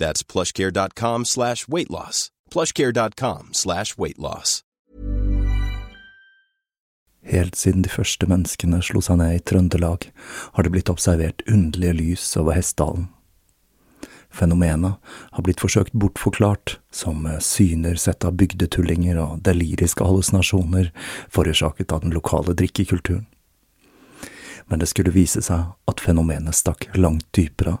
That's plushcare.com slash weightloss. plushcare.com slash weightloss. Helt siden de første menneskene slo seg ned i Trøndelag, har det blitt observert underlige lys over Hessdalen. Fenomenet har blitt forsøkt bortforklart som syner sett av bygdetullinger og deliriske hallusinasjoner forårsaket av den lokale drikkekulturen. Men det skulle vise seg at fenomenet stakk langt dypere,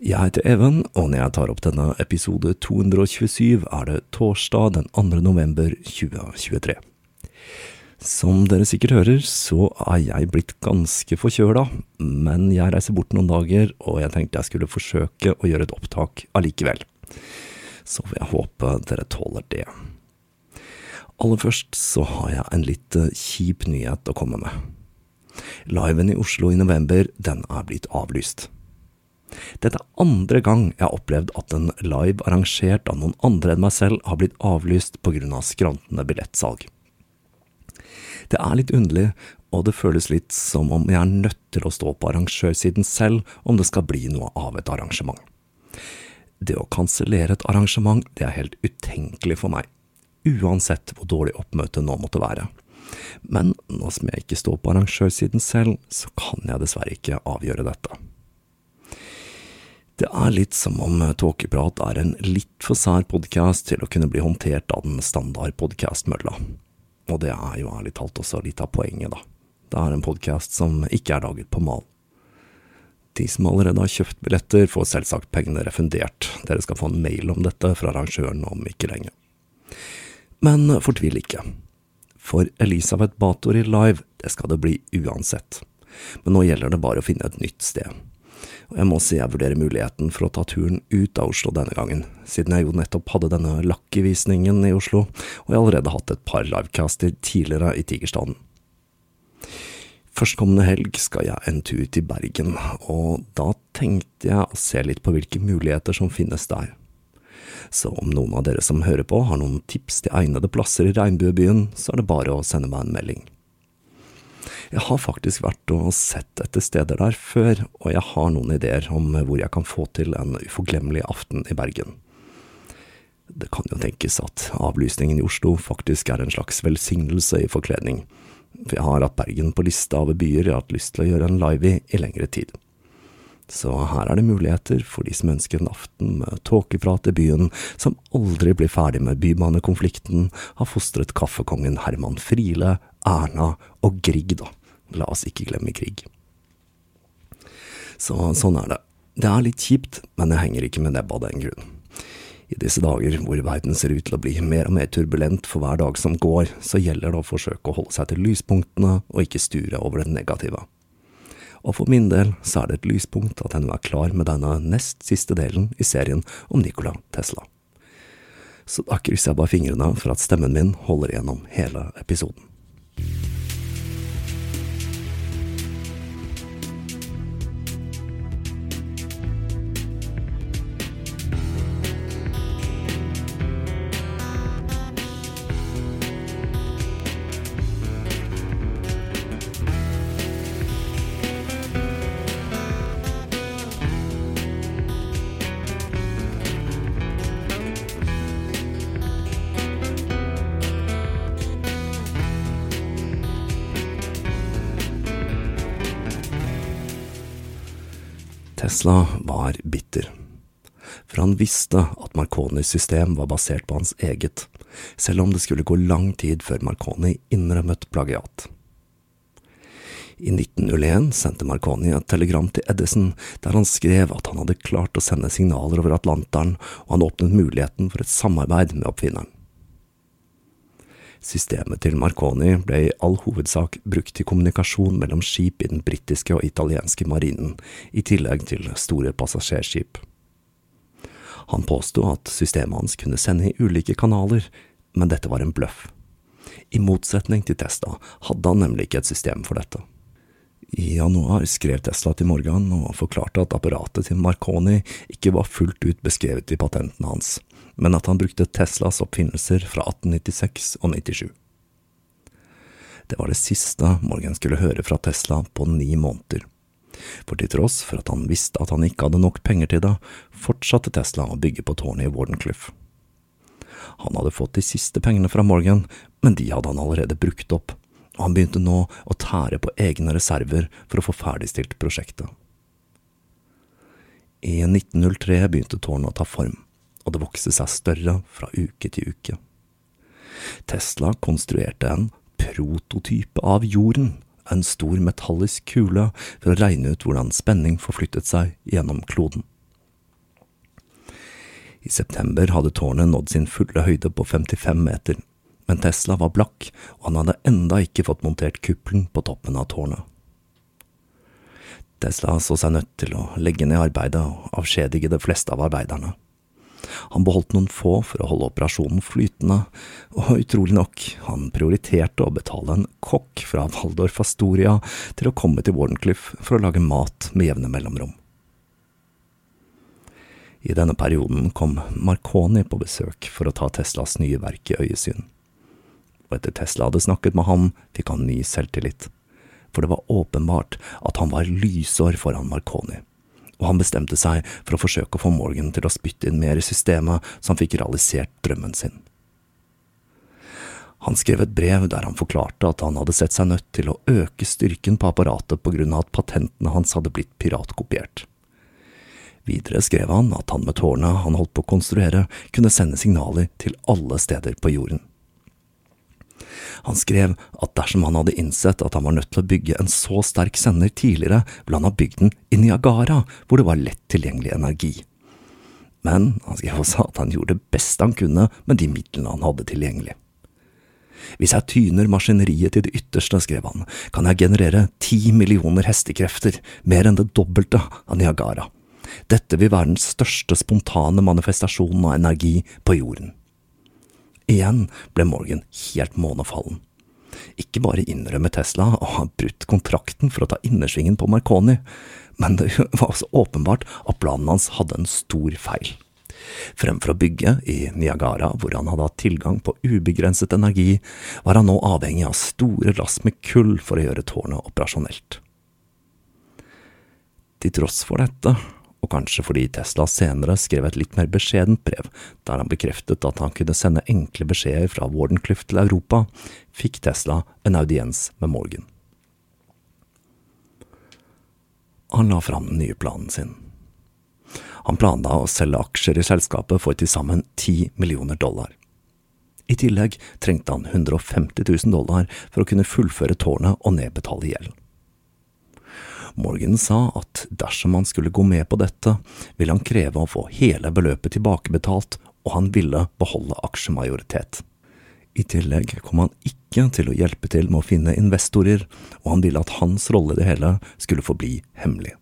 Jeg heter Even, og når jeg tar opp denne episode 227, er det torsdag den 2. november 2023. Som dere sikkert hører, så er jeg blitt ganske forkjøla, men jeg reiser bort noen dager, og jeg tenkte jeg skulle forsøke å gjøre et opptak allikevel. Så får jeg håpe dere tåler det. Aller først så har jeg en litt kjip nyhet å komme med. Liven i Oslo i november, den er blitt avlyst. Dette er andre gang jeg har opplevd at en live arrangert av noen andre enn meg selv har blitt avlyst grunn av skrantende billettsalg. Det er litt underlig, og det føles litt som om jeg er nødt til å stå på arrangørsiden selv om det skal bli noe av et arrangement. Det å kansellere et arrangement, det er helt utenkelig for meg, uansett hvor dårlig oppmøtet nå måtte være. Men nå som jeg ikke står på arrangørsiden selv, så kan jeg dessverre ikke avgjøre dette. Det er litt som om Tåkeprat er en litt for sær podkast til å kunne bli håndtert av den standard podkastmølla. Og det er jo ærlig talt også litt av poenget, da. Det er en podkast som ikke er laget på mal. De som allerede har kjøpt billetter, får selvsagt pengene refundert. Dere skal få en mail om dette fra arrangøren om ikke lenge. Men fortvil ikke. For Elisabeth Batory live, det skal det bli uansett. Men nå gjelder det bare å finne et nytt sted og jeg må si jeg vurderer muligheten for å ta turen ut av Oslo denne gangen, siden jeg jo nettopp hadde denne Lucky-visningen i Oslo, og jeg har allerede hatt et par livecaster tidligere i Tigerstaden. Førstkommende helg skal jeg en tur til Bergen, og da tenkte jeg å se litt på hvilke muligheter som finnes der. Så om noen av dere som hører på har noen tips til egnede plasser i regnbuebyen, så er det bare å sende meg en melding. Jeg har faktisk vært og sett etter steder der før, og jeg har noen ideer om hvor jeg kan få til en uforglemmelig aften i Bergen. Det kan jo tenkes at avlysningen i Oslo faktisk er en slags velsignelse i forkledning, for jeg har hatt Bergen på lista over byer jeg har hatt lyst til å gjøre en live i i lengre tid. Så her er det muligheter for de som ønsker en aften med tåkeprat i byen, som aldri blir ferdig med bybanekonflikten, har fostret kaffekongen Herman Friele, Erna og Grieg, da. La oss ikke glemme krig. Så sånn er det. Det er litt kjipt, men jeg henger ikke med nebbet av den grunn. I disse dager hvor verden ser ut til å bli mer og mer turbulent for hver dag som går, så gjelder det å forsøke å holde seg til lyspunktene og ikke sture over det negative. Og for min del så er det et lyspunkt at jeg nå er klar med denne nest siste delen i serien om Nikola Tesla. Så da krysser jeg bare fingrene for at stemmen min holder gjennom hele episoden. Tesla var bitter. For han visste at Marconis system var basert på hans eget, selv om det skulle gå lang tid før Marconi innrømmet plagiat. I 1901 sendte Marconi et telegram til Edison der han skrev at han hadde klart å sende signaler over Atlanteren, og han åpnet muligheten for et samarbeid med oppfinneren. Systemet til Marconi ble i all hovedsak brukt til kommunikasjon mellom skip i den britiske og italienske marinen, i tillegg til store passasjerskip. Han påsto at systemet hans kunne sende i ulike kanaler, men dette var en bløff. I motsetning til Testa hadde han nemlig ikke et system for dette. I januar skrev Tesla til Morgan og forklarte at apparatet til Marconi ikke var fullt ut beskrevet i patentene hans, men at han brukte Teslas oppfinnelser fra 1896 og 97. Det var det siste Morgan skulle høre fra Tesla på ni måneder. For til tross for at han visste at han ikke hadde nok penger til det, fortsatte Tesla å bygge på tårnet i Wardenclyffe. Han hadde fått de siste pengene fra Morgan, men de hadde han allerede brukt opp, og han begynte nå å tære på egne reserver for å få ferdigstilt prosjektet. I 1903 begynte tårnet å ta form og det vokste seg større fra uke til uke. Tesla konstruerte en prototype av jorden, en stor metallisk kule, for å regne ut hvordan spenning forflyttet seg gjennom kloden. I september hadde tårnet nådd sin fulle høyde på 55 meter, men Tesla var blakk, og han hadde enda ikke fått montert kuppelen på toppen av tårnet. Tesla så seg nødt til å legge ned arbeidet og avskjedige de fleste av arbeiderne. Han beholdt noen få for å holde operasjonen flytende, og utrolig nok, han prioriterte å betale en kokk fra Waldorf Astoria til å komme til Wardenclyffe for å lage mat med jevne mellomrom. I denne perioden kom Marconi på besøk for å ta Teslas nye verk i øyesyn. Og etter Tesla hadde snakket med ham, fikk han ny selvtillit, for det var åpenbart at han var lysår foran Marconi og han bestemte seg for å forsøke å få Morgan til å spytte inn mer i systemet, så han fikk realisert drømmen sin. Han skrev et brev der han forklarte at han hadde sett seg nødt til å øke styrken på apparatet på grunn av at patentene hans hadde blitt piratkopiert. Videre skrev han at han med tårnet han holdt på å konstruere, kunne sende signaler til alle steder på jorden. Han skrev at dersom han hadde innsett at han var nødt til å bygge en så sterk sender tidligere, ville han ha bygd den i Niagara, hvor det var lett tilgjengelig energi. Men han skrev også at han gjorde det beste han kunne med de midlene han hadde tilgjengelig. Hvis jeg tyner maskineriet til det ytterste, skrev han, kan jeg generere ti millioner hestekrefter, mer enn det dobbelte av Niagara. Dette vil være den største spontane manifestasjonen av energi på jorden. Igjen ble Morgan helt månefallen. Ikke bare innrømmer Tesla å ha brutt kontrakten for å ta innersvingen på Marconi, men det var også åpenbart at planen hans hadde en stor feil. Fremfor å bygge i Niagara, hvor han hadde hatt tilgang på ubegrenset energi, var han nå avhengig av store lass med kull for å gjøre tårnet operasjonelt. Til tross for dette, og kanskje fordi Tesla senere skrev et litt mer beskjedent brev, der han bekreftet at han kunne sende enkle beskjeder fra Wardenclyffe til Europa, fikk Tesla en audiens med Morgan. Han la fram den nye planen sin. Han planla å selge aksjer i selskapet for til sammen ti millioner dollar. I tillegg trengte han 150 000 dollar for å kunne fullføre tårnet og nedbetale gjeld. Morgan sa at dersom han skulle gå med på dette, ville han kreve å få hele beløpet tilbakebetalt, og han ville beholde aksjemajoritet. I tillegg kom han ikke til å hjelpe til med å finne investorer, og han ville at hans rolle i det hele skulle forbli hemmelig.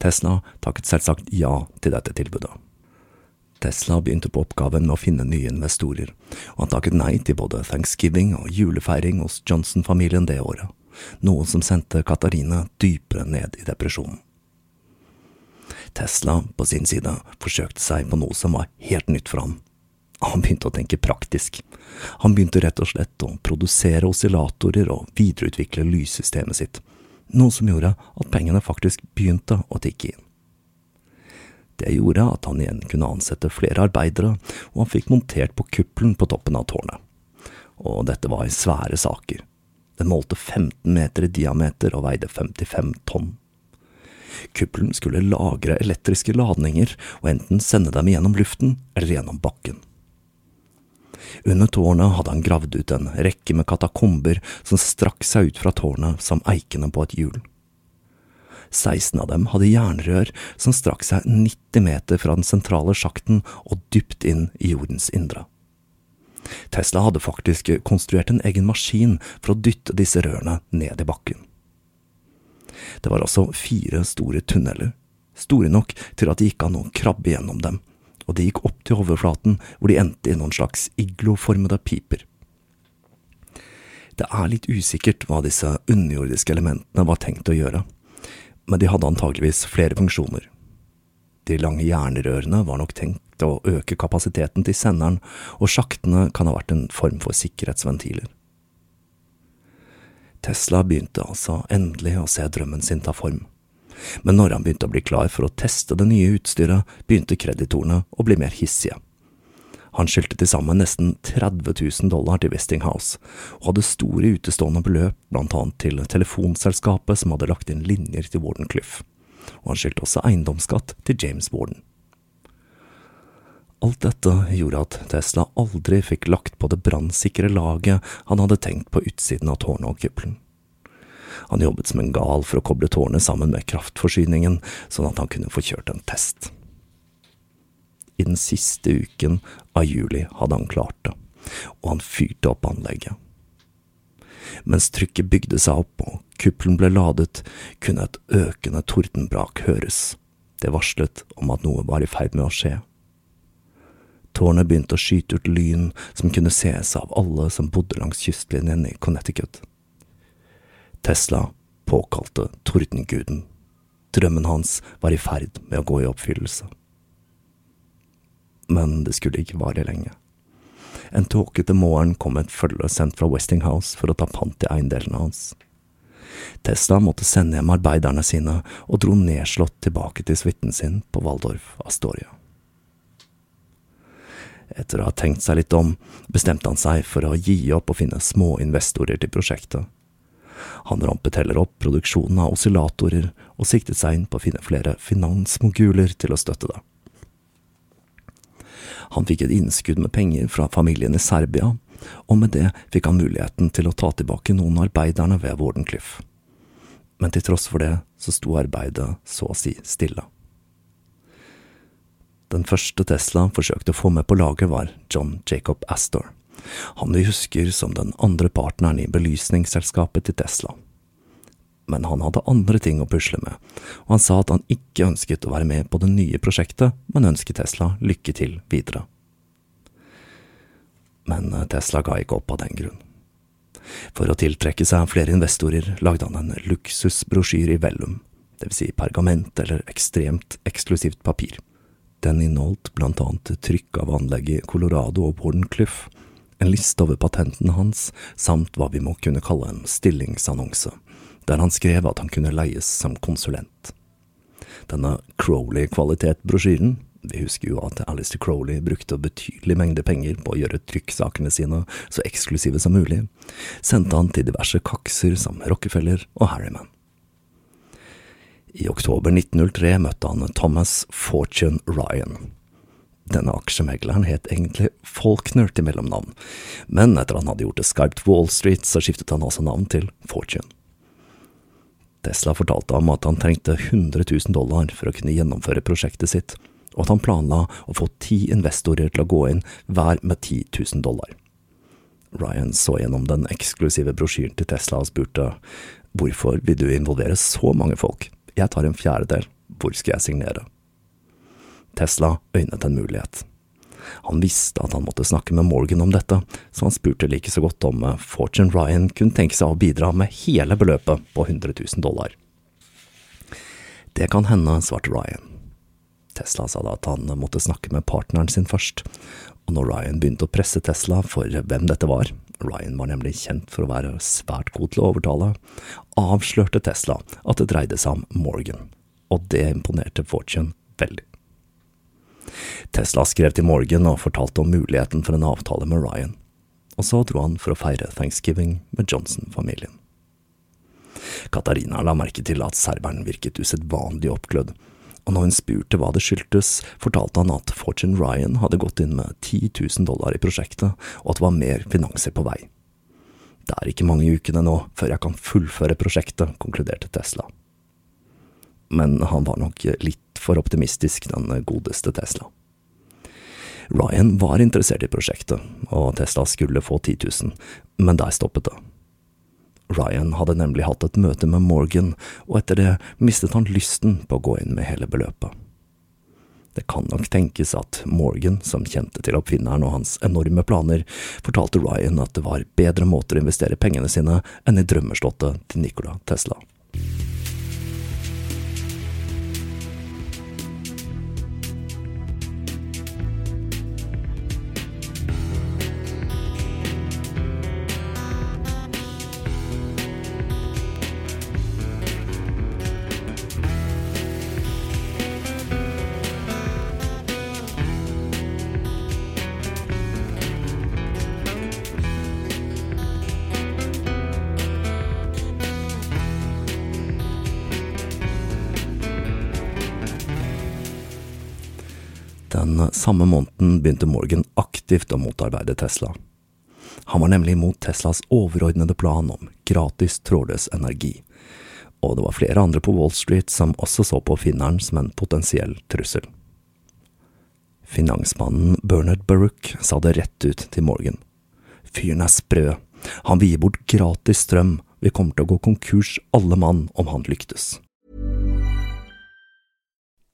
Tesla takket selvsagt ja til dette tilbudet. Tesla begynte på oppgaven med å finne nye investorer, og han takket nei til både thanksgiving og julefeiring hos Johnson-familien det året, noe som sendte Katarina dypere ned i depresjonen. Tesla, på sin side, forsøkte seg på noe som var helt nytt for ham. Han begynte å tenke praktisk. Han begynte rett og slett å produsere oscillatorer og videreutvikle lyssystemet sitt, noe som gjorde at pengene faktisk begynte å tikke inn. Det gjorde at han igjen kunne ansette flere arbeidere, og han fikk montert på kuppelen på toppen av tårnet. Og dette var svære saker. Den målte 15 meter i diameter og veide 55 tonn. Kuppelen skulle lagre elektriske ladninger og enten sende dem gjennom luften eller gjennom bakken. Under tårnet hadde han gravd ut en rekke med katakomber som strakk seg ut fra tårnet som eikene på et hjul. 16 av dem hadde jernrør som strakk seg 90 meter fra den sentrale sjakten og dypt inn i jordens indre. Tesla hadde faktisk konstruert en egen maskin for å dytte disse rørene ned i bakken. Det var altså fire store tunneler, store nok til at det gikk an å krabbe gjennom dem, og de gikk opp til overflaten hvor de endte i noen slags igloformede piper. Det er litt usikkert hva disse underjordiske elementene var tenkt å gjøre, men de hadde antageligvis flere funksjoner. De lange jernrørene var nok tenkt å øke kapasiteten til senderen, og sjaktene kan ha vært en form for sikkerhetsventiler. Tesla begynte altså endelig å se drømmen sin ta form men når han begynte å bli klar for å teste det nye utstyret, begynte kreditorene å bli mer hissige. Han skyldte til sammen nesten 30 000 dollar til Westinghouse, og hadde store utestående beløp, blant annet til telefonselskapet som hadde lagt inn linjer til Wardenclyffe, og han skyldte også eiendomsskatt til James Warden. Alt dette gjorde at Tesla aldri fikk lagt på det brannsikre laget han hadde tenkt på utsiden av tårnet og kuppelen. Han jobbet som en gal for å koble tårnet sammen med kraftforsyningen, sånn at han kunne få kjørt en test. I den siste uken av juli hadde han klart det, og han fyrte opp anlegget. Mens trykket bygde seg opp og kuppelen ble ladet, kunne et økende tordenbrak høres. Det varslet om at noe var i ferd med å skje. Tårnet begynte å skyte ut lyn som kunne sees av alle som bodde langs kystlinjen i Connecticut. Tesla påkalte tordenguden. Drømmen hans var i ferd med å gå i oppfyllelse. Men det skulle ikke vare lenge. En tåkete morgen kom et følge sendt fra Westinghouse for å ta pant i eiendelene hans. Tesla måtte sende hjem arbeiderne sine og dro nedslått tilbake til suiten sin på Waldorf Astoria. Etter å ha tenkt seg litt om, bestemte han seg for å gi opp å finne små investorer til prosjektet han rampet heller opp produksjonen av oscillatorer og siktet seg inn på å finne flere finansmoguler til å støtte det. Han fikk et innskudd med penger fra familien i Serbia, og med det fikk han muligheten til å ta tilbake noen av arbeiderne ved Wardenclyffe. Men til tross for det så sto arbeidet så å si stille. Den første Tesla forsøkte å få med på laget, var John Jacob Astor han vi husker som den andre partneren i belysningsselskapet til Tesla. Men han hadde andre ting å pusle med, og han sa at han ikke ønsket å være med på det nye prosjektet, men ønsket Tesla lykke til videre. Men eh, Tesla ga ikke opp av den grunn. For å tiltrekke seg flere investorer lagde han en luksusbrosjyr i vellum, vil si pergament eller ekstremt eksklusivt papir. Den inneholdt blant annet trykk av anlegget Colorado og Wardenclyffe, en liste over patentene hans, samt hva vi må kunne kalle en stillingsannonse, der han skrev at han kunne leies som konsulent. Denne Crowley-kvalitet-brosjyren vi husker jo at Alistair Crowley brukte betydelig mengde penger på å gjøre trykksakene sine så eksklusive som mulig, sendte han til diverse kakser som Rockefeller og Harriman. I oktober 1903 møtte han Thomas Fortune Ryan. Denne aksjemegleren het egentlig Faulkner til mellomnavn, men etter han hadde gjort det skarpt Wall Street, så skiftet han også navn til Fortune. Tesla fortalte ham at han trengte 100 000 dollar for å kunne gjennomføre prosjektet sitt, og at han planla å få ti investorer til å gå inn, hver med 10 000 dollar. Ryan så gjennom den eksklusive brosjyren til Tesla og spurte hvorfor vil du involvere så mange folk, jeg tar en fjerdedel, hvor skal jeg signere? Tesla øynet en mulighet. Han visste at han måtte snakke med Morgan om dette, så han spurte like så godt om Fortune Ryan kunne tenke seg å bidra med hele beløpet på 100 000 dollar. Det kan hende, svarte Ryan. Tesla sa da at han måtte snakke med partneren sin først, og når Ryan begynte å presse Tesla for hvem dette var, Ryan var nemlig kjent for å være svært god til å overtale, avslørte Tesla at det dreide seg om Morgan, og det imponerte Fortune veldig. Tesla skrev til Morgan og fortalte om muligheten for en avtale med Ryan, og så dro han for å feire thanksgiving med Johnson-familien. Katarina la merke til at serberen virket usedvanlig oppglødd, og når hun spurte hva det skyldtes, fortalte han at Fortune Ryan hadde gått inn med 10 000 dollar i prosjektet, og at det var mer finanser på vei. Det er ikke mange ukene nå før jeg kan fullføre prosjektet, konkluderte Tesla. Men han var nok litt for optimistisk, den godeste Tesla. Ryan var interessert i prosjektet, og Tesla skulle få 10 000, men der stoppet det. Ryan hadde nemlig hatt et møte med Morgan, og etter det mistet han lysten på å gå inn med hele beløpet. Det kan nok tenkes at Morgan, som kjente til oppfinneren og hans enorme planer, fortalte Ryan at det var bedre måter å investere pengene sine enn i drømmeslottet til Nikola Tesla. Samme måneden begynte Morgan aktivt å motarbeide Tesla. Han var nemlig imot Teslas overordnede plan om gratis trådløs energi, og det var flere andre på Wall Street som også så på finneren som en potensiell trussel. Finansmannen Bernard Baruch sa det rett ut til Morgan. Fyren er sprø, han vil gi bort gratis strøm, vi kommer til å gå konkurs alle mann om han lyktes.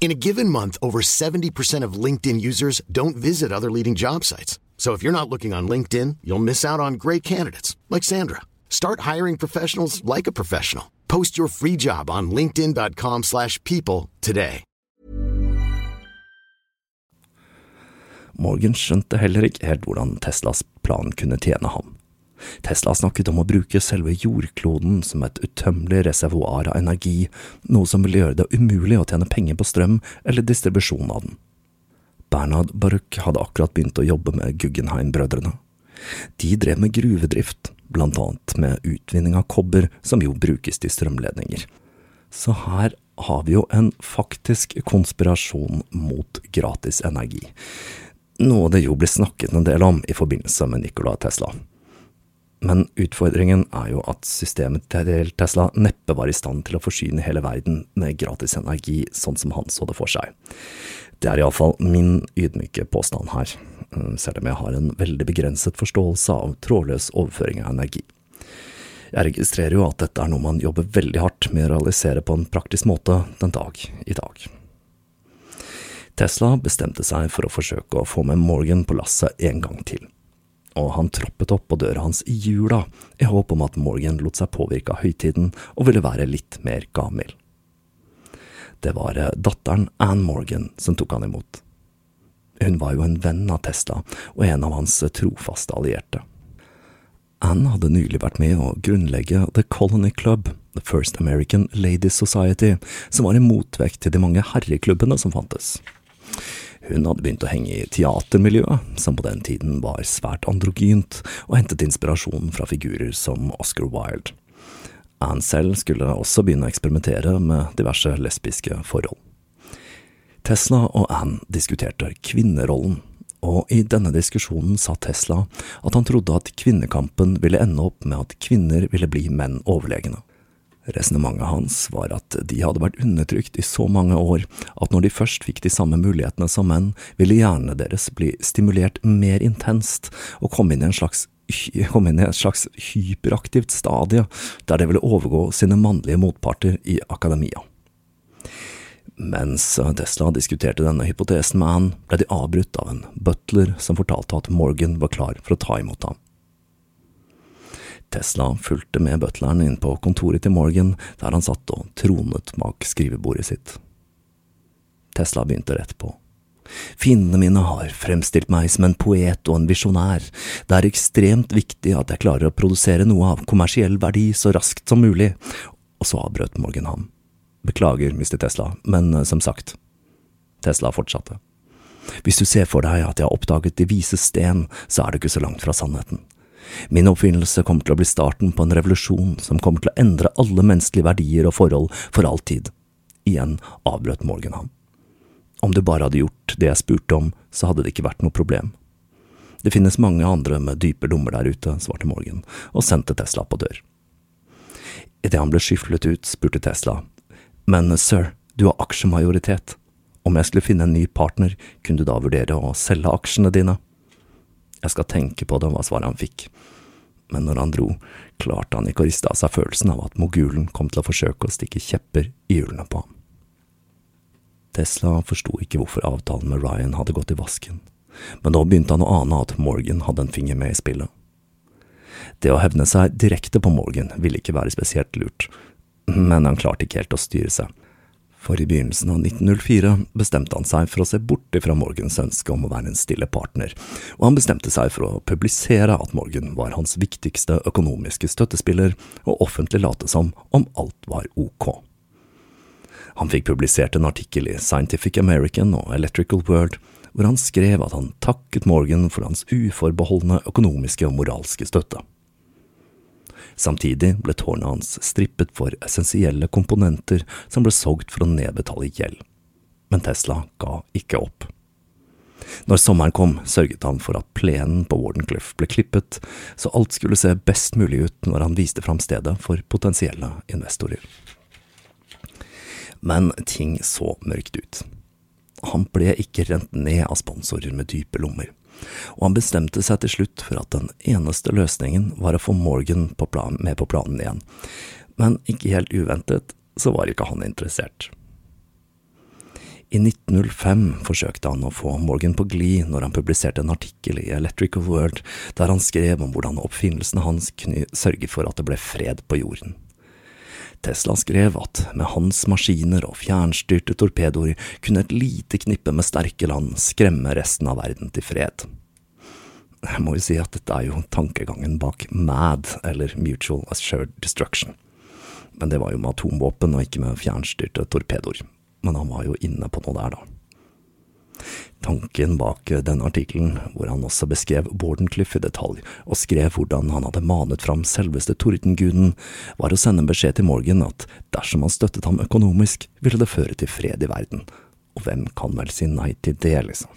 In a given month, over 70% of LinkedIn users don't visit other leading job sites. So if you're not looking on LinkedIn, you'll miss out on great candidates like Sandra. Start hiring professionals like a professional. Post your free job on linkedin.com/people today. Morgan skjønte heller ikke helt Teslas plan kunne tjene ham. Tesla snakket om å bruke selve jordkloden som et utømmelig reservoar av energi, noe som ville gjøre det umulig å tjene penger på strøm eller distribusjon av den. Bernhard Baruch hadde akkurat begynt å jobbe med Guggenheim-brødrene. De drev med gruvedrift, blant annet med utvinning av kobber, som jo brukes til strømledninger. Så her har vi jo en faktisk konspirasjon mot gratis energi, noe det jo ble snakket en del om i forbindelse med Nikola Tesla. Men utfordringen er jo at systemet til Tesla neppe var i stand til å forsyne hele verden med gratis energi, sånn som han så det for seg. Det er iallfall min ydmyke påstand her, eh, selv om jeg har en veldig begrenset forståelse av trådløs overføring av energi. Jeg registrerer jo at dette er noe man jobber veldig hardt med å realisere på en praktisk måte den dag i dag. Tesla bestemte seg for å forsøke å få med Morgan på lasset en gang til, og han troppet opp på døra hans i jula i håp om at Morgan lot seg påvirke av høytiden og ville være litt mer gavmild. Det var eh, datteren Anne Morgan som tok han imot. Hun var jo en venn av Tesla og en av hans trofaste allierte. Anne hadde nylig vært med å grunnlegge The Colony Club, The First American Ladies Society, som var en motvekt til de mange herreklubbene som fantes. Hun hadde begynt å henge i teatermiljøet, som på den tiden var svært androgynt, og hentet inspirasjon fra figurer som Oscar Wilde. Anne selv skulle også begynne å eksperimentere med diverse lesbiske forhold. Tesla og Anne diskuterte kvinnerollen, og i denne diskusjonen sa Tesla at han trodde at kvinnekampen ville ende opp med at kvinner ville bli menn overlegne. Resonnementet hans var at de hadde vært undertrykt i så mange år at når de først fikk de samme mulighetene som menn, ville hjernene deres bli stimulert mer intenst og komme inn i en slags kom inn i et slags hyperaktivt stadie der de ville overgå sine mannlige motparter i akademia. Mens Tesla diskuterte denne hypotesen med han, ble de avbrutt av en butler som fortalte at Morgan var klar for å ta imot ham. Tesla fulgte med butleren inn på kontoret til Morgan, der han satt og tronet bak skrivebordet sitt. Tesla begynte rett på. Fiendene mine har fremstilt meg som en poet og en visjonær. Det er ekstremt viktig at jeg klarer å produsere noe av kommersiell verdi så raskt som mulig. Og så avbrøt Morgan ham. Beklager, Mr. Tesla, men eh, som sagt. Tesla fortsatte. Hvis du ser for deg at jeg har oppdaget De vises sten, så er det ikke så langt fra sannheten. Min oppfinnelse kommer til å bli starten på en revolusjon som kommer til å endre alle menneskelige verdier og forhold for all tid. Igjen avbrøt Morgan ham. Om du bare hadde gjort det jeg spurte om, så hadde det ikke vært noe problem. Det finnes mange andre med dype lommer der ute, svarte Morgan, og sendte Tesla på dør. Idet han ble skyflet ut, spurte Tesla, men sir, du har aksjemajoritet. Om jeg skulle finne en ny partner, kunne du da vurdere å selge aksjene dine? Jeg skal tenke på det, var svaret han fikk. Men når han dro, klarte han ikke å riste av seg følelsen av at mogulen kom til å forsøke å stikke kjepper i hjulene på ham. Tesla forsto ikke hvorfor avtalen med Ryan hadde gått i vasken, men nå begynte han å ane at Morgan hadde en finger med i spillet. Det å hevne seg direkte på Morgan ville ikke være spesielt lurt, men han klarte ikke helt å styre seg. For i begynnelsen av 1904 bestemte han seg for å se bort ifra Morgans ønske om å være en stille partner, og han bestemte seg for å publisere at Morgan var hans viktigste økonomiske støttespiller, og offentlig late som om alt var ok. Han fikk publisert en artikkel i Scientific American og Electrical World, hvor han skrev at han takket Morgan for hans uforbeholdne økonomiske og moralske støtte. Samtidig ble tårnet hans strippet for essensielle komponenter som ble solgt for å nedbetale gjeld. Men Tesla ga ikke opp. Når sommeren kom, sørget han for at plenen på Wardenclyffe ble klippet, så alt skulle se best mulig ut når han viste fram stedet for potensielle investorer men ting så mørkt ut. Han ble ikke rent ned av sponsorer med dype lommer, og han bestemte seg til slutt for at den eneste løsningen var å få Morgan på plan, med på planen igjen, men ikke helt uventet så var ikke han interessert. I 1905 forsøkte han å få Morgan på glid når han publiserte en artikkel i Electrical World der han skrev om hvordan oppfinnelsene hans kunne sørge for at det ble fred på jorden. Tesla skrev at med hans maskiner og fjernstyrte torpedoer kunne et lite knippe med sterke land skremme resten av verden til fred. Jeg må jo si at dette er jo tankegangen bak MAD, eller Mutual Assured Destruction. Men det var jo med atomvåpen og ikke med fjernstyrte torpedoer. Men han var jo inne på noe der, da. Tanken bak denne artikkelen, hvor han også beskrev Bordencliff i detalj, og skrev hvordan han hadde manet fram selveste tordenguden, var å sende en beskjed til Morgan at dersom han støttet ham økonomisk, ville det føre til fred i verden. Og hvem kan vel si nei til det, liksom?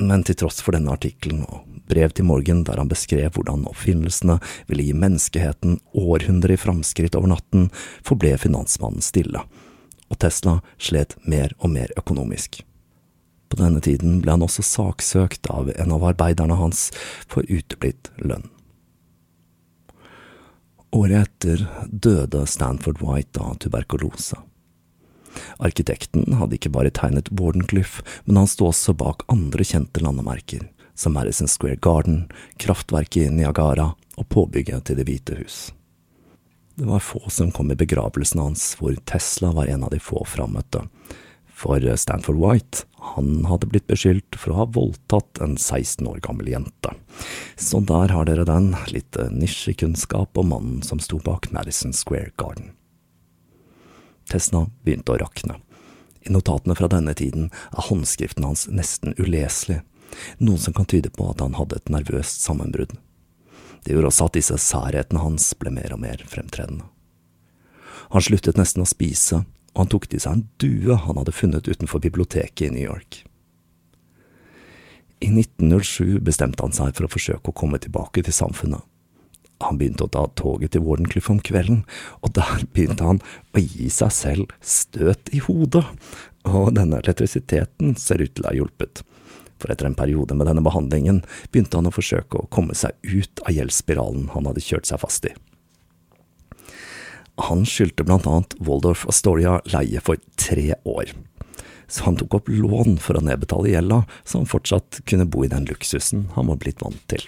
Men til tross for denne artikkelen og brev til Morgan der han beskrev hvordan oppfinnelsene ville gi menneskeheten århundrer i framskritt over natten, forble finansmannen stille, og Tesla slet mer og mer økonomisk. På denne tiden ble han også saksøkt av en av arbeiderne hans for uteblitt lønn. Året etter døde Stanford White av tuberkulose. Arkitekten hadde ikke bare tegnet Wardenclyffe, men han sto også bak andre kjente landemerker, som Madison Square Garden, kraftverket i Niagara og påbygget til Det hvite hus. Det var få som kom i begravelsen hans, hvor Tesla var en av de få frammøtte, for Stanford White, han hadde blitt beskyldt for å ha voldtatt en 16 år gammel jente. Så der har dere den, litt nisjekunnskap om mannen som sto bak Madison Square Garden. Tesna begynte å rakne. I notatene fra denne tiden er håndskriften hans nesten uleselig, noe som kan tyde på at han hadde et nervøst sammenbrudd. Det gjorde også at disse særhetene hans ble mer og mer fremtredende. Han sluttet nesten å spise, og han tok til seg en due han hadde funnet utenfor biblioteket i New York. I 1907 bestemte han seg for å forsøke å komme tilbake til samfunnet. Han begynte å ta toget til Wardenclyffe om kvelden, og der begynte han å gi seg selv støt i hodet, og denne elektrisiteten ser ut til å ha hjulpet. For etter en periode med denne behandlingen begynte han å forsøke å komme seg ut av gjeldsspiralen han hadde kjørt seg fast i. Han skyldte blant annet Waldorf Astoria leie for tre år, så han tok opp lån for å nedbetale gjelda, så han fortsatt kunne bo i den luksusen han var blitt vant til.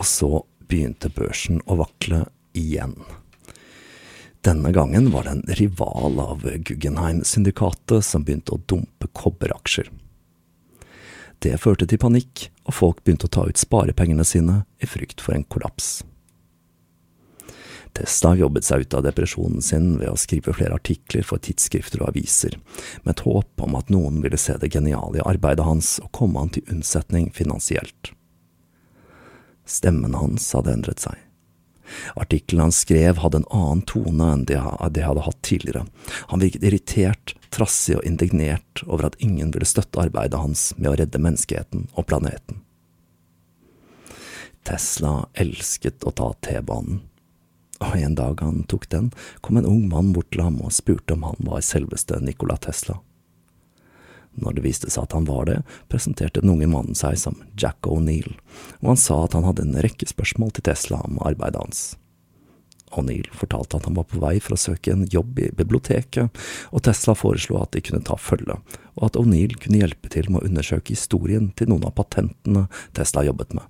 Og så begynte børsen å vakle igjen. Denne gangen var det en rival av Guggenheim-syndikatet som begynte å dumpe kobberaksjer. Det førte til panikk, og folk begynte å ta ut sparepengene sine i frykt for en kollaps. Testa jobbet seg ut av depresjonen sin ved å skrive flere artikler for tidsskrifter og aviser, med et håp om at noen ville se det geniale i arbeidet hans og komme han til unnsetning finansielt. Stemmen hans hadde endret seg. Artikkelen han skrev hadde en annen tone enn det de hadde hatt tidligere. Han virket irritert, trassig og indignert over at ingen ville støtte arbeidet hans med å redde menneskeheten og planeten. Tesla elsket å ta T-banen og en dag han tok den, kom en ung mann bort til ham og spurte om han var selveste Nikola Tesla. Når det viste seg at han var det, presenterte den unge mannen seg som Jack O'Neill, og han sa at han hadde en rekke spørsmål til Tesla om arbeidet hans. O'Neill fortalte at han var på vei for å søke en jobb i biblioteket, og Tesla foreslo at de kunne ta følge, og at O'Neill kunne hjelpe til med å undersøke historien til noen av patentene Tesla jobbet med.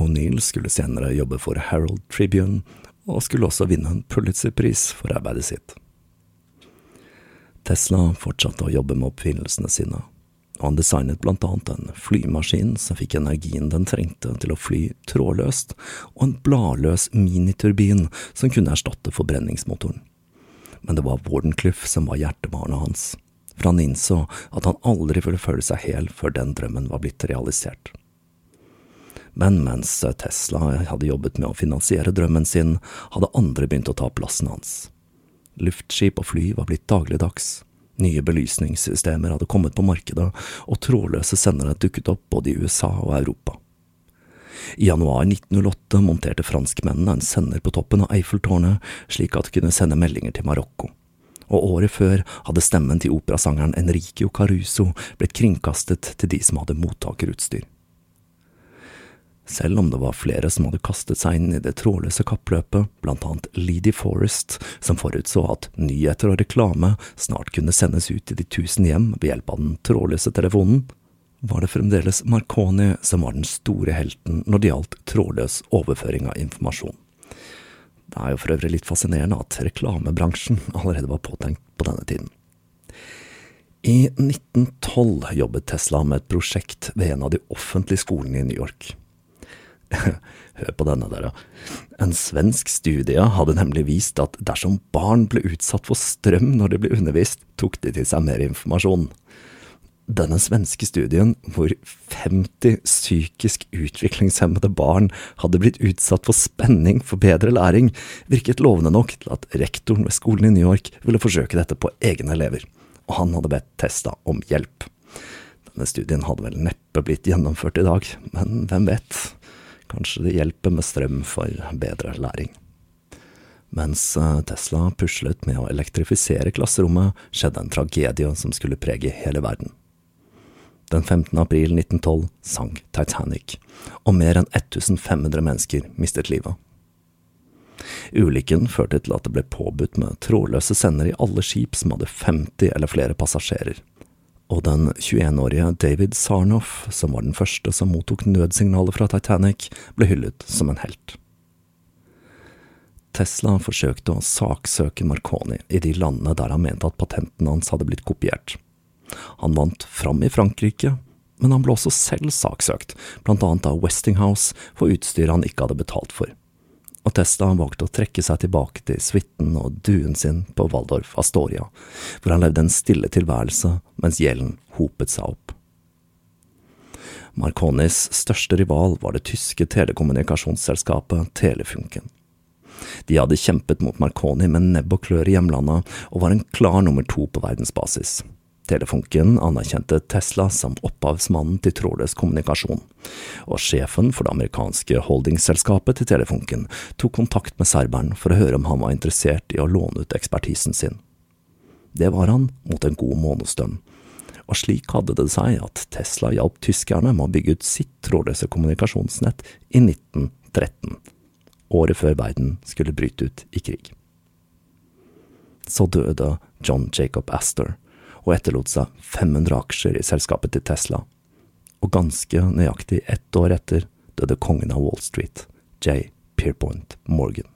O'Neill skulle senere jobbe for Herald Tribune, og skulle også vinne en Pulitzer-pris for arbeidet sitt. Tesla fortsatte å jobbe med oppfinnelsene sine, og han designet blant annet en flymaskin som fikk energien den trengte til å fly trådløst, og en bladløs miniturbin som kunne erstatte forbrenningsmotoren. Men det var Wardenclyffe som var hjertebarnet hans, for han innså at han aldri ville føle seg hel før den drømmen var blitt realisert. Men mens Tesla hadde jobbet med å finansiere drømmen sin, hadde andre begynt å ta plassen hans. Luftskip og fly var blitt dagligdags. Nye belysningssystemer hadde kommet på markedet, og trådløse sendere dukket opp både i USA og Europa. I januar 1908 monterte franskmennene en sender på toppen av Eiffeltårnet, slik at de kunne sende meldinger til Marokko. Og året før hadde stemmen til operasangeren Enrico Caruso blitt kringkastet til de som hadde mottakerutstyr. Selv om det var flere som hadde kastet seg inn i det trådløse kappløpet, blant annet Leedy Forest, som forutså at nyheter og reklame snart kunne sendes ut i de tusen hjem ved hjelp av den trådløse telefonen, var det fremdeles Marconi som var den store helten når det gjaldt trådløs overføring av informasjon. Det er jo for øvrig litt fascinerende at reklamebransjen allerede var påtenkt på denne tiden. I 1912 jobbet Tesla med et prosjekt ved en av de offentlige skolene i New York. Hør på denne, dere. En svensk studie hadde nemlig vist at dersom barn ble utsatt for strøm når de ble undervist, tok de til seg mer informasjon. Denne svenske studien, hvor 50 psykisk utviklingshemmede barn hadde blitt utsatt for spenning for bedre læring, virket lovende nok til at rektoren ved skolen i New York ville forsøke dette på egne elever, og han hadde bedt Testa om hjelp. Denne studien hadde vel neppe blitt gjennomført i dag, men hvem vet, kanskje det hjelper med strøm for bedre læring. Mens eh, Tesla puslet med å elektrifisere klasserommet, skjedde en tragedie som skulle prege hele verden. Den 15. april 1912 sank Titanic, og mer enn 1500 mennesker mistet livet. Ulykken førte til at det ble påbudt med trådløse sender i alle skip som hadde 50 eller flere passasjerer, og den 21-årige David Sarnoff, som var den første som mottok nødsignalet fra Titanic, ble hyllet som en helt. Tesla forsøkte å saksøke Marconi i de landene der han mente at patentene hans hadde blitt kopiert. Han vant fram i Frankrike, men han ble også selv saksøkt, blant annet av Westinghouse for utstyret han ikke hadde betalt for. Og Testa valgte å trekke seg tilbake til suiten og duen sin på Waldorf Astoria, hvor han levde en stille tilværelse mens gjelden hopet seg opp. Marconis største rival var det tyske telekommunikasjonsselskapet Telefunken. De hadde kjempet mot Marconi med nebb og klør i hjemlandet, og var en klar nummer to på verdensbasis. Telefunken anerkjente Tesla som opphavsmannen til trådløs kommunikasjon, og sjefen for det amerikanske holdingselskapet til Telefunken tok kontakt med serberen for å høre om han var interessert i å låne ut ekspertisen sin. Det var han mot en god månedslønn, og slik hadde det seg at Tesla hjalp tyskerne med å bygge ut sitt trådløse kommunikasjonsnett i 1913, året før verden skulle bryte ut i krig. Så døde John Jacob Astor og etterlot seg 500 aksjer i selskapet til Tesla. Og ganske nøyaktig ett år etter døde kongen av Wall Street, J. Pierpoint Morgan.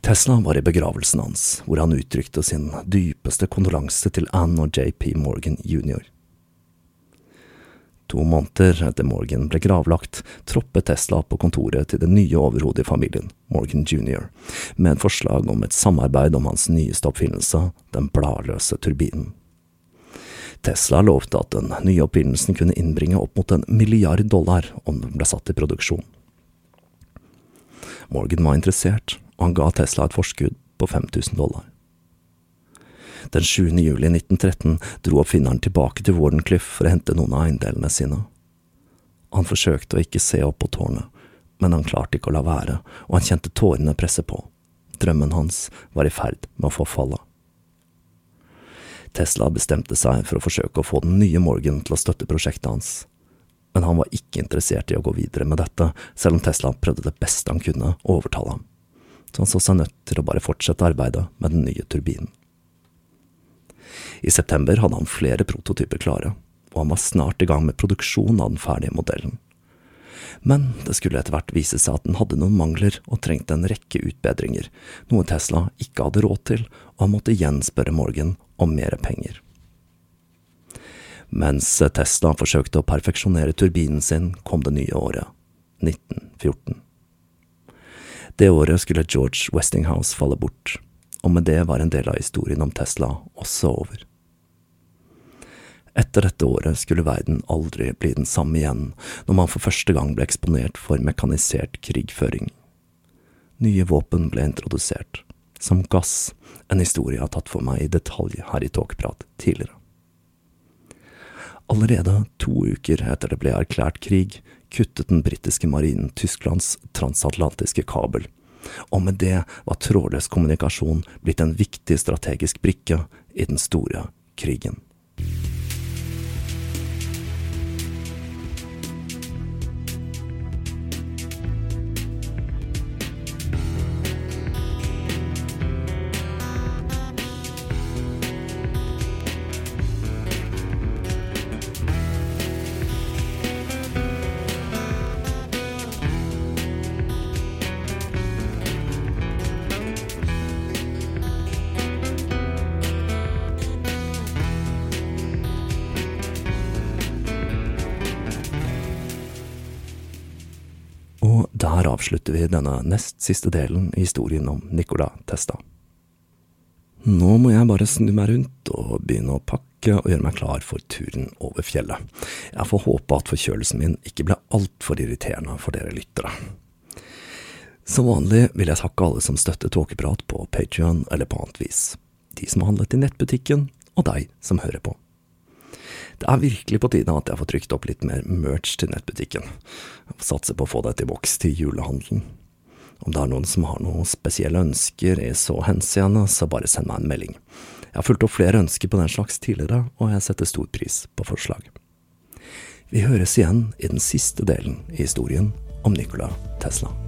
Tesla var i begravelsen hans, hvor han uttrykte sin dypeste kondolanse til Ann og JP Morgan jr. To måneder etter Morgan ble gravlagt, troppet Tesla på kontoret til det nye overhodet i familien, Morgan jr., med et forslag om et samarbeid om hans nyeste oppfinnelse, den bladløse turbinen. Tesla lovte at den nye oppfinnelsen kunne innbringe opp mot en milliard dollar om den ble satt i produksjon. Morgan var interessert, og han ga Tesla et forskudd på 5000 dollar. Den 7. juli 1913 dro oppfinneren tilbake til Wardenclyffe for å hente noen av eiendelene sine. Han forsøkte å ikke se opp på tårnet, men han klarte ikke å la være, og han kjente tårene presse på. Drømmen hans var i ferd med å forfalle. Tesla bestemte seg for å forsøke å få den nye Morgan til å støtte prosjektet hans, men han var ikke interessert i å gå videre med dette, selv om Tesla prøvde det beste han kunne å overtale ham, så han så seg nødt til å bare fortsette arbeidet med den nye turbinen. I september hadde han flere prototyper klare, og han var snart i gang med produksjon av den ferdige modellen. Men det skulle etter hvert vise seg at den hadde noen mangler og trengte en rekke utbedringer, noe Tesla ikke hadde råd til, og han måtte igjen spørre Morgan om mer penger. Mens Tesla forsøkte å perfeksjonere turbinen sin, kom det nye året, 1914. Det året skulle George Westinghouse falle bort, og med det var en del av historien om Tesla også over. Etter dette året skulle verden aldri bli den samme igjen, når man for første gang ble eksponert for mekanisert krigføring. Nye våpen ble introdusert, som gass, en historie jeg har tatt for meg i detalj her i Tåkeprat tidligere. Allerede to uker etter det ble erklært krig, kuttet den britiske marinen Tysklands transatlantiske kabel, og med det var trådløs kommunikasjon blitt en viktig strategisk brikke i den store krigen. Avslutter vi denne nest siste delen i historien om Nicola Testa. Nå må jeg bare snu meg rundt og begynne å pakke og gjøre meg klar for turen over fjellet. Jeg får håpe at forkjølelsen min ikke ble altfor irriterende for dere lyttere. Som vanlig vil jeg takke alle som støtter Tåkeprat på Patrion eller på annet vis. De som har handlet i nettbutikken, og deg som hører på. Det er virkelig på tide at jeg får trykt opp litt mer merch til nettbutikken. Får på å få dette i boks til julehandelen. Om det er noen som har noen spesielle ønsker i så henseende, så bare send meg en melding. Jeg har fulgt opp flere ønsker på den slags tidligere, og jeg setter stor pris på forslag. Vi høres igjen i den siste delen i historien om Nikola Tesla.